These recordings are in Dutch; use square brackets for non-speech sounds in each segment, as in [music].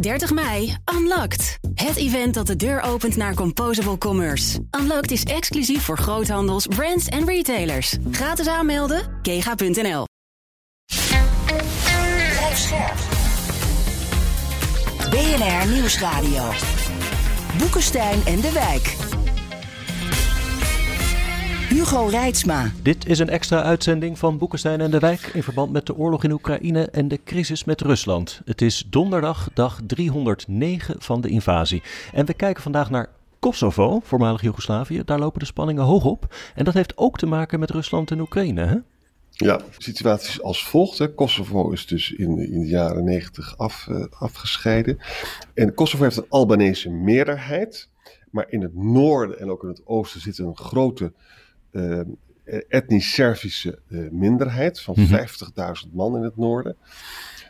30 mei, Unlocked. Het event dat de deur opent naar Composable Commerce. Unlocked is exclusief voor groothandels, brands en retailers. Gratis aanmelden, kega.nl. BNR Nieuwsradio. Boekenstein en de Wijk. Hugo Reitsma. Dit is een extra uitzending van Boekenstein en de Wijk in verband met de oorlog in Oekraïne en de crisis met Rusland. Het is donderdag, dag 309 van de invasie. En we kijken vandaag naar Kosovo, voormalig Joegoslavië. Daar lopen de spanningen hoog op. En dat heeft ook te maken met Rusland en Oekraïne, hè? Ja, de situatie is als volgt. Hè. Kosovo is dus in, in de jaren 90 af, uh, afgescheiden. En Kosovo heeft een Albanese meerderheid. Maar in het noorden en ook in het oosten zit een grote uh, etnisch Servische uh, minderheid van mm -hmm. 50.000 man in het noorden.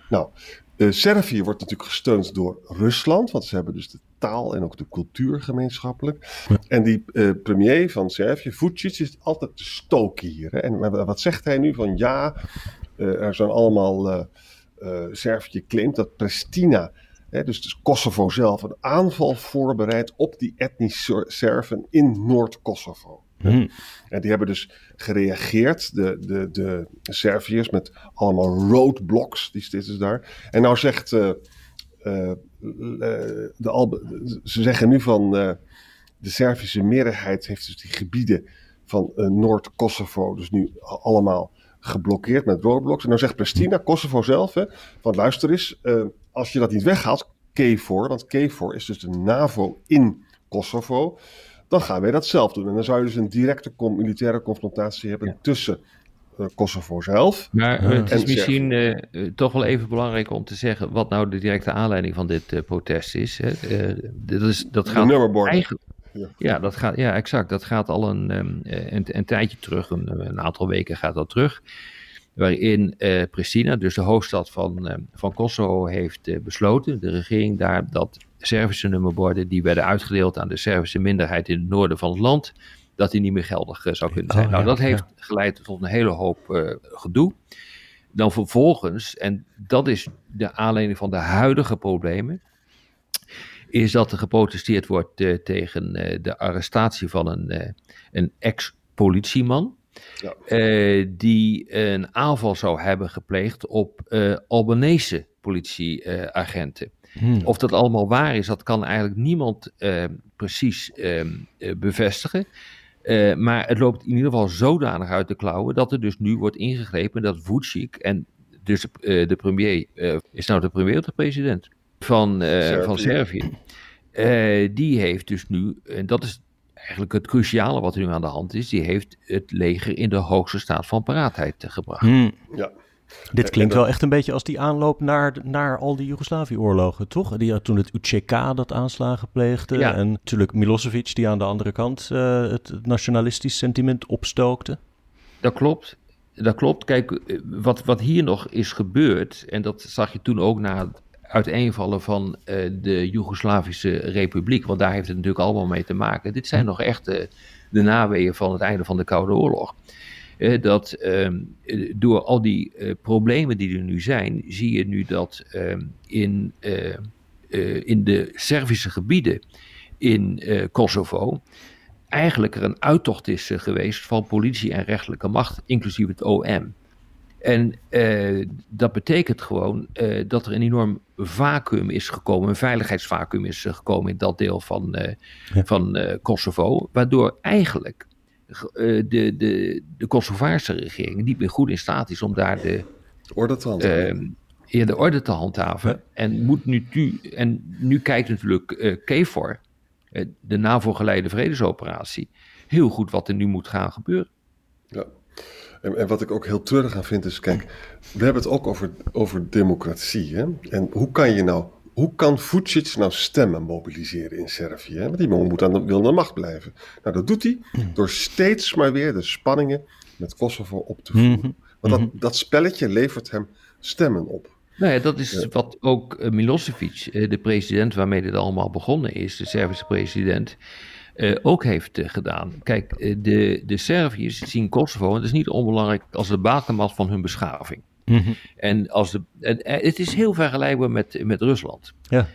Nou, uh, Servië wordt natuurlijk gesteund door Rusland, want ze hebben dus de taal en ook de cultuur gemeenschappelijk. Ja. En die premier van Servië, Vucic, is altijd te stoken hier. Hè? En wat zegt hij nu? Van ja, er zijn allemaal. Servië claimt dat Pristina He, dus, dus Kosovo zelf een aanval voorbereidt op die etnische Serven in Noord-Kosovo. Hmm. En die hebben dus gereageerd, de, de, de Serviërs, met allemaal roadblocks, die zitten daar. En nou zegt uh, uh, de Albe, ze zeggen nu van uh, de Servische meerderheid heeft dus die gebieden van Noord-Kosovo dus nu allemaal geblokkeerd met roadblocks. En dan zegt Pristina, Kosovo zelf, hè, van luister eens, als je dat niet weghaalt, KFOR, want KFOR is dus de NAVO in Kosovo, dan gaan wij dat zelf doen. En dan zou je dus een directe militaire confrontatie hebben ja. tussen uh, Kosovo zelf. Maar uh, het is misschien uh, toch wel even belangrijk om te zeggen wat nou de directe aanleiding van dit protest is. Hè. dat, is dat gaat eigenlijk. Ja. ja. dat gaat, ja, exact. Dat gaat al een, um, een, een, tijdje terug, een, een, aantal weken gaat dat terug. Waarin uh, Pristina, dus de hoofdstad van, uh, van Kosovo, heeft uh, besloten, de regering daar, dat Servische nummerborden die werden uitgedeeld aan de Servische minderheid in het noorden van het land, dat die niet meer geldig zou kunnen zijn. Oh, nou, ja, dat heeft geleid tot een hele hoop gedoe. Dan vervolgens, en dat is de aanleiding van de huidige problemen, is dat er geprotesteerd wordt tegen de arrestatie van een, een ex-politieman. Ja. Uh, die een aanval zou hebben gepleegd op uh, Albanese politieagenten. Hmm. Of dat allemaal waar is, dat kan eigenlijk niemand precies ehm, bevestigen. maar het loopt in ieder geval zodanig uit de klauwen dat er dus nu wordt ingegrepen dat Vucic en dus de premier, is nou de premier of de president van, Servië. van Servië, die heeft dus nu, en dat is eigenlijk het cruciale wat er nu aan de hand is, die heeft het leger in de hoogste staat van paraatheid gebracht. Hmm. Ja. Dit klinkt wel echt een beetje als die aanloop naar, naar al die Joegoslavië-oorlogen, toch? Die, toen het UCK dat aanslagen pleegde. Ja. En natuurlijk Milosevic die aan de andere kant uh, het nationalistisch sentiment opstookte. Dat klopt. Dat klopt. Kijk, wat, wat hier nog is gebeurd, en dat zag je toen ook na uiteenvallen van uh, de Joegoslavische Republiek. Want daar heeft het natuurlijk allemaal mee te maken. Dit zijn nog echt uh, de naweeën van het einde van de Koude Oorlog. Uh, dat ehm, door al die problemen die er nu zijn, zie je nu dat ehm, in, in de Servische gebieden in Kosovo eigenlijk er een uittocht is geweest van politie en rechterlijke macht, inclusief het OM. En uh, dat betekent gewoon uh, dat er een enorm vacuüm is gekomen, een veiligheidsvacuüm is gekomen in dat deel van, uh, ja. van Kosovo, waardoor eigenlijk de, de, de Kosovaarse regering niet meer goed in staat is om daar de orde te handhaven. Ja, de orde te handhaven. Ja. En, moet nu, en nu kijkt natuurlijk KFOR, de NAVO-geleide vredesoperatie, heel goed wat er nu moet gaan gebeuren. Ja. En, en, wat ik ook heel treurig aan vind is, kijk, we hebben het ook over, over democratie. Hè? En hoe kan je nou, hoe kan Vucic nou stemmen mobiliseren in Servië? Hè? Want die man moet aan de, wil aan de macht blijven. Nou, dat doet hij door steeds maar weer de spanningen met Kosovo op te voeren. Mhm. Want dat, dat spelletje levert hem stemmen op. Nou ja, dat is ja. wat ook Milosevic, de president waarmee dit allemaal begonnen is, de Servische president, uh, ook heeft uh, gedaan. Kijk, uh, de, de Serviërs zien Kosovo, en dat is niet onbelangrijk, als de bakermat van hun beschaving. Mhm. En als de, het is heel vergelijkbaar met, met Rusland. Ja.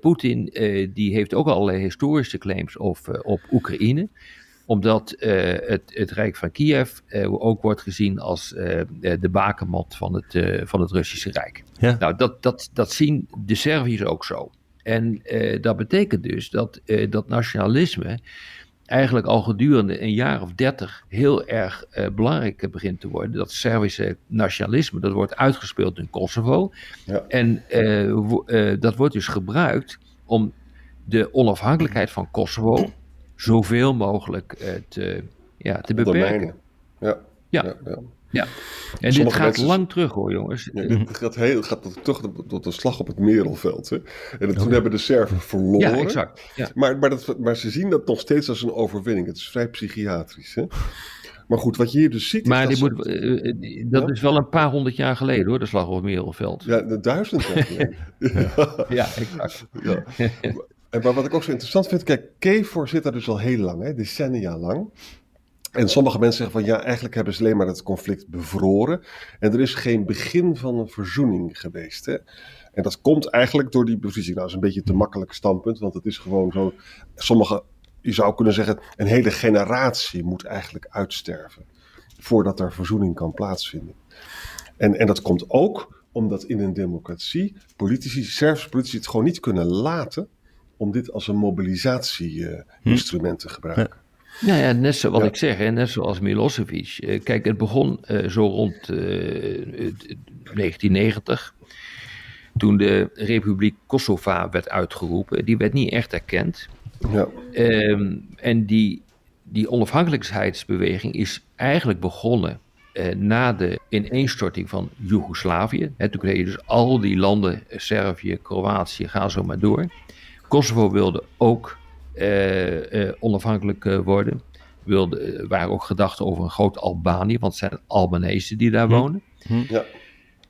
Poetin die heeft ook allerlei historische claims op, op Oekraïne omdat het, het Rijk van Kiev ook wordt gezien als de bakermat van het, van het Russische Rijk. Ja. Nou, dat, dat, dat zien de Serviërs ook zo. En uh, dat betekent dus dat uh, dat nationalisme eigenlijk al gedurende een jaar of dertig heel erg uh, belangrijk begint te worden. Dat Servische nationalisme, dat wordt uitgespeeld in Kosovo. Ja. En dat wordt dus gebruikt om de onafhankelijkheid van Kosovo zoveel mogelijk te, ja, te beperken. Ja. Ja. ja. Ja. En dit gaat lang terug hoor, jongens. Ja, het gaat, heel, gaat toch tot een slag op het Merelveld. Hè? En toen hebben de Serven verloren. Ja, exact. Ja. Maar, maar, dat, maar ze zien dat nog steeds als een overwinning. Het is vrij psychiatrisch. Hè? Maar goed, wat je hier dus ziet. Maar dat, moet, uh, dat is wel een paar honderd jaar geleden hoor, de slag op het Merelveld. Ja, de duizend jaar geleden. [laughs] ja. exact. Ja. Maar wat ik ook zo interessant vind, kijk, KFOR zit daar dus al heel lang, hè, decennia lang. En sommige mensen zeggen van ja, eigenlijk hebben ze alleen maar het conflict bevroren. En er is geen begin van een verzoening geweest. Hè? En dat komt eigenlijk door die bevriezing. Nou, dat is een beetje te makkelijk standpunt, want het is gewoon zo. Sommige, je zou kunnen zeggen, een hele generatie moet eigenlijk uitsterven. Voordat er verzoening kan plaatsvinden. En, en dat komt ook omdat in een democratie politici, Servische politici, het gewoon niet kunnen laten om dit als een mobilisatieinstrument te gebruiken. Nou ja, net zoals wat ik zeg, hè, net zoals Milosevic. Eh, kijk, het begon uh, zo rond uh, 1990, toen de Republiek Kosovo werd uitgeroepen. Die werd niet echt erkend. Ja. Um, en die, die onafhankelijkheidsbeweging is eigenlijk begonnen uh, na de ineenstorting van Joegoslavië. Hè, toen kreeg je dus al die landen, Servië, Kroatië, ga zo maar door. Kosovo wilde ook onafhankelijk uh, worden. Wilde, waren ook gedachten over een groot Albanië, want het zijn Albanese die daar hm. wonen. Hm. Ja.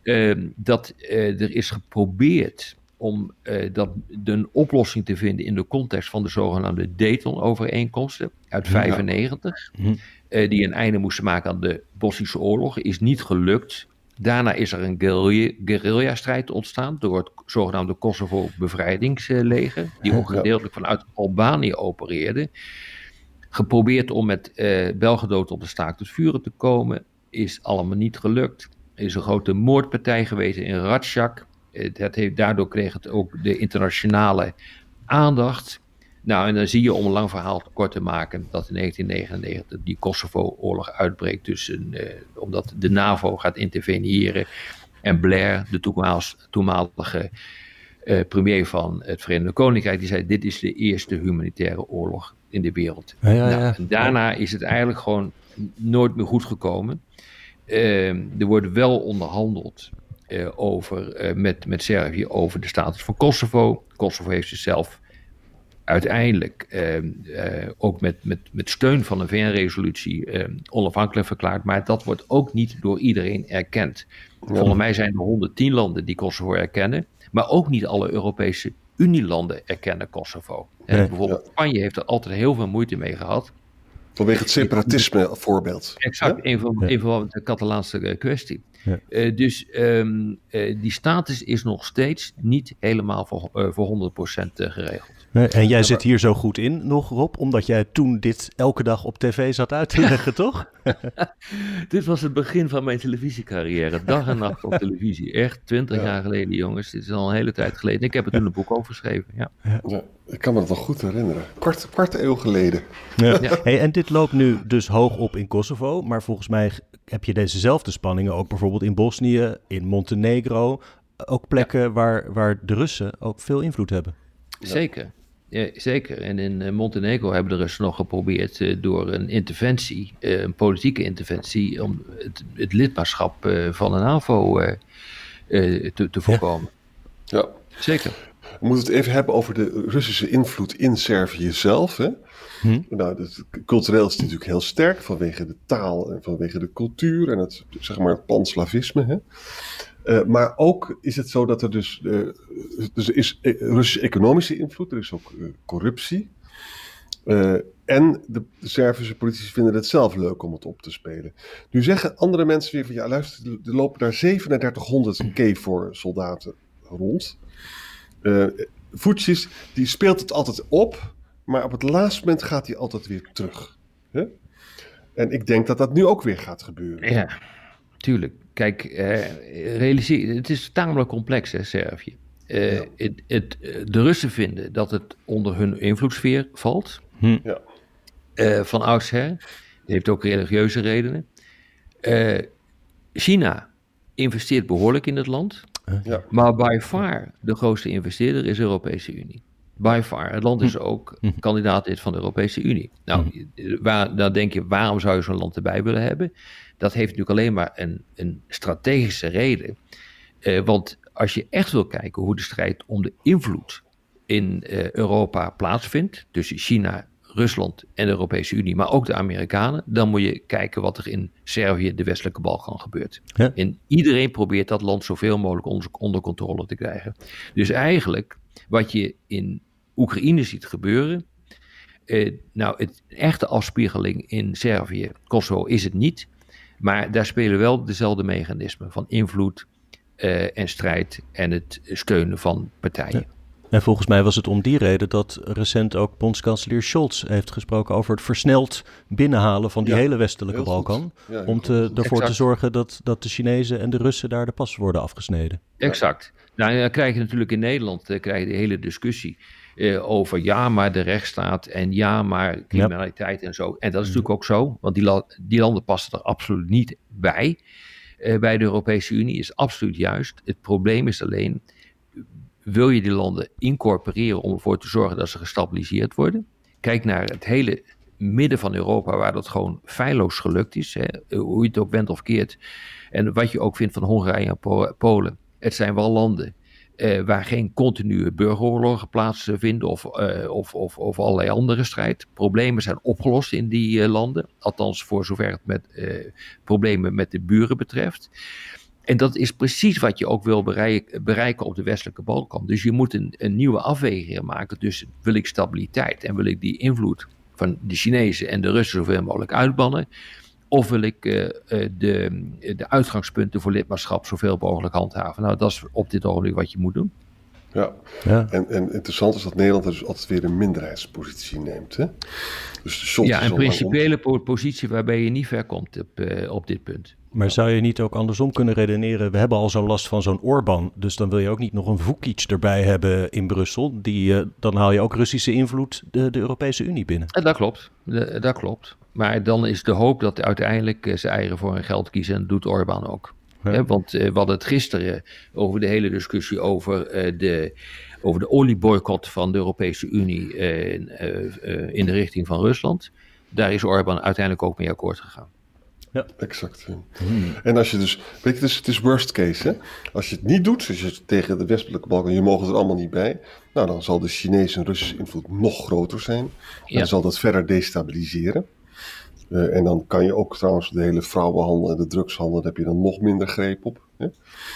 Ehm, dat er is geprobeerd om dat, een oplossing te vinden in de context van de zogenaamde Dayton-overeenkomsten uit 1995. Hm. die een einde moesten maken aan de Bosnische oorlog, is niet gelukt. Daarna is er een guerrilla-strijd ontstaan door het zogenaamde Kosovo-bevrijdingsleger, die ook [laughs] gedeeltelijk vanuit Albanië opereerde. Geprobeerd om met uh, Belgedood op de staak tot vuren te komen, is allemaal niet gelukt. Er is een grote moordpartij geweest in heeft, daardoor kreeg het ook de internationale aandacht. Nou, en dan zie je, om een lang verhaal kort te maken, dat in 1999 die Kosovo-oorlog uitbreekt. Tussen, uh, omdat de NAVO gaat interveneren en Blair, de toenmalige uh, premier van het Verenigde Koninkrijk, die zei: Dit is de eerste humanitaire oorlog in de wereld. Ja, ja, nou, en daarna is het eigenlijk gewoon nooit meer goed gekomen. Uh, er wordt wel onderhandeld uh, over, met, met Servië over de status van Kosovo. Kosovo heeft zichzelf uiteindelijk ehm, eh, ook met, met, met steun van een VN-resolutie ehm, onafhankelijk verklaard. Maar dat wordt ook niet door iedereen erkend. Volgens mij zijn er 110 landen die Kosovo erkennen. Maar ook niet alle Europese Unielanden erkennen Kosovo. En bijvoorbeeld Spanje heeft er altijd heel veel moeite mee gehad. Vanwege het separatisme voorbeeld. Exact, ja? een, van, een van de Catalaanse eh, kwestie. Ja. Uh, dus um, uh, die status is nog steeds niet helemaal voor, uh, voor 100% geregeld. En jij zit hier zo goed in nog, Rob, omdat jij toen dit elke dag op tv zat uit te leggen, [laughs] toch? [laughs] dit was het begin van mijn televisiecarrière. Dag en nacht op televisie. Echt twintig jaar geleden, jongens. Dit is al een hele tijd geleden. Ik heb er toen een boek over geschreven. Ja. ja. ik kan me dat wel goed herinneren. Kwart, kwart eeuw geleden. Ja. Hey, en dit loopt nu dus hoog op in Kosovo. Maar volgens mij heb je dezezelfde spanningen ook bijvoorbeeld in Bosnië, in Montenegro. Ook plekken waar, waar de Russen ook veel invloed hebben. Zeker. Ja, zeker. En in eh, Montenegro hebben de Russen nog geprobeerd uh, door een interventie, uh, een politieke interventie, om het, het lidmaatschap uh, van de NAVO te, te, voorkomen. Ja. ja. Zeker. We moeten het even hebben over de Russische invloed in Servië zelf. Hè? Hm? Nou, dus cultureel is het natuurlijk heel sterk vanwege de taal en vanwege de cultuur en het, zeg maar, het panslavisme. Hè? Uh, maar ook is het zo dat er dus, uh, dus is Russische economische invloed, er is ook corruptie. en de Servische politici vinden het zelf leuk om het op te spelen. Nu zeggen andere mensen weer van ja, luister, er lopen daar 3700 KFOR-soldaten rond. Uh, die speelt het altijd op, maar op het laatste moment gaat hij altijd weer terug. En ik denk dat dat nu ook weer gaat gebeuren. Ja, tuurlijk. Kijk, eh, realiseer, het is tamelijk complex, hè, Servië. Uh, het, het, de Russen vinden dat het onder hun invloedssfeer valt. Hm. Ja. Uh, van oudsher. Dat heeft ook religieuze redenen. Uh, China investeert behoorlijk in het land. Ja. Maar by far de grootste investeerder is de Europese Unie. By far. Het land is hm. ook hm. kandidaat van de Europese Unie. Nou, hm. waar, dan denk je, waarom zou je zo'n land erbij willen hebben? Dat heeft natuurlijk alleen maar een, een strategische reden. Uh, want als je echt wil kijken hoe de strijd om de invloed in uh, Europa plaatsvindt, tussen China, Rusland en de Europese Unie, maar ook de Amerikanen, dan moet je kijken wat er in Servië, de westelijke Balkan, gebeurt. En iedereen probeert dat land zoveel mogelijk onder, onder controle te krijgen. Dus eigenlijk, wat je in Oekraïne ziet gebeuren, eh, nou, het echte afspiegeling in Servië, Kosovo is het niet, maar daar spelen wel dezelfde mechanismen van invloed uh, en strijd en het steunen van partijen. En volgens mij was het om die reden dat recent ook bondskanselier Scholz heeft gesproken over het versneld binnenhalen van die hele westelijke Balkan. om te, ervoor te zorgen dat, dat de Chinezen en de Russen daar de pas worden afgesneden. Exact. Nou, dan krijg je natuurlijk in Nederland uh, krijg je de hele discussie uh, over ja, maar de rechtsstaat en ja, maar criminaliteit en zo. En dat is natuurlijk ook zo, want die, die landen passen er absoluut niet bij. Uh, bij de Europese Unie is absoluut juist. Het probleem is alleen wil je die landen incorporeren om ervoor te zorgen dat ze gestabiliseerd worden? Kijk naar het hele midden van Europa, waar dat gewoon feilloos gelukt is. Hè? Hoe je het ook bent of keert. En wat je ook vindt van Hongarije en Polen. Het zijn wel landen eh, waar geen continue burgeroorlogen plaatsvinden of, eh, of, of, of allerlei andere strijd. Problemen zijn opgelost in die eh, landen. Althans, voor zover het met problemen met de buren betreft. En dat is precies wat je ook wil bereiken op de westelijke Balkan. Dus je moet een, een nieuwe afweging maken tussen wil ik stabiliteit en wil ik die invloed van de Chinezen en de Russen zoveel mogelijk uitbannen. Of wil ik uh, de, de uitgangspunten voor lidmaatschap zoveel mogelijk handhaven? Nou, dat is op dit ogenblik wat je moet doen. Ja, ja. En, en interessant is dat Nederland dus altijd weer een minderheidspositie neemt. Hè? Dus ja, een principiële positie waarbij je niet ver komt op, uh, op dit punt. Maar zou je niet ook andersom kunnen redeneren? We hebben al zo'n last van zo'n Orbán. Dus dan wil je ook niet nog een Vukic erbij hebben in Brussel. Die, uh, dan haal je ook Russische invloed de, de Europese Unie binnen. En dat klopt. dat klopt. Maar dan is de hoop dat uiteindelijk zijn eigen voor een geld kiezen. En doet Orbán ook. Ja. want uh, we hadden het gisteren over de hele discussie over, de, over de olieboycott van de Europese Unie in de richting van Rusland. Daar is Orbán uiteindelijk ook mee akkoord gegaan. Ja, exact. Hmm. En als je dus, weet je, dus het is worst case. Hè? Als je het niet doet, dus je tegen de westelijke Balkan, je mogen er allemaal niet bij. Nou, dan zal de Chinese en Russische invloed nog groter zijn. En dan zal dat verder destabiliseren. Uh, en dan kan je ook trouwens de hele vrouwenhandel en de drugshandel, daar heb je dan nog minder greep op. Hè?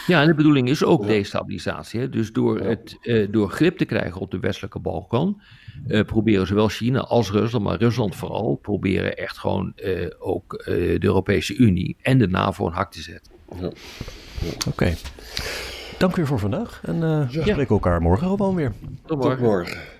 Ja, en de bedoeling is ook destabilisatie. Hè? Dus door, het, uh, door grip te krijgen op de westelijke Balkan, uh, proberen zowel China als Rusland, maar Rusland vooral, proberen echt gewoon uh, ook uh, de Europese Unie en de NAVO een hak te zetten. Ja. Ja. Oké. Okay. Dank u voor vandaag en we spreken elkaar morgen gewoon weer. Tot morgen. Tot morgen.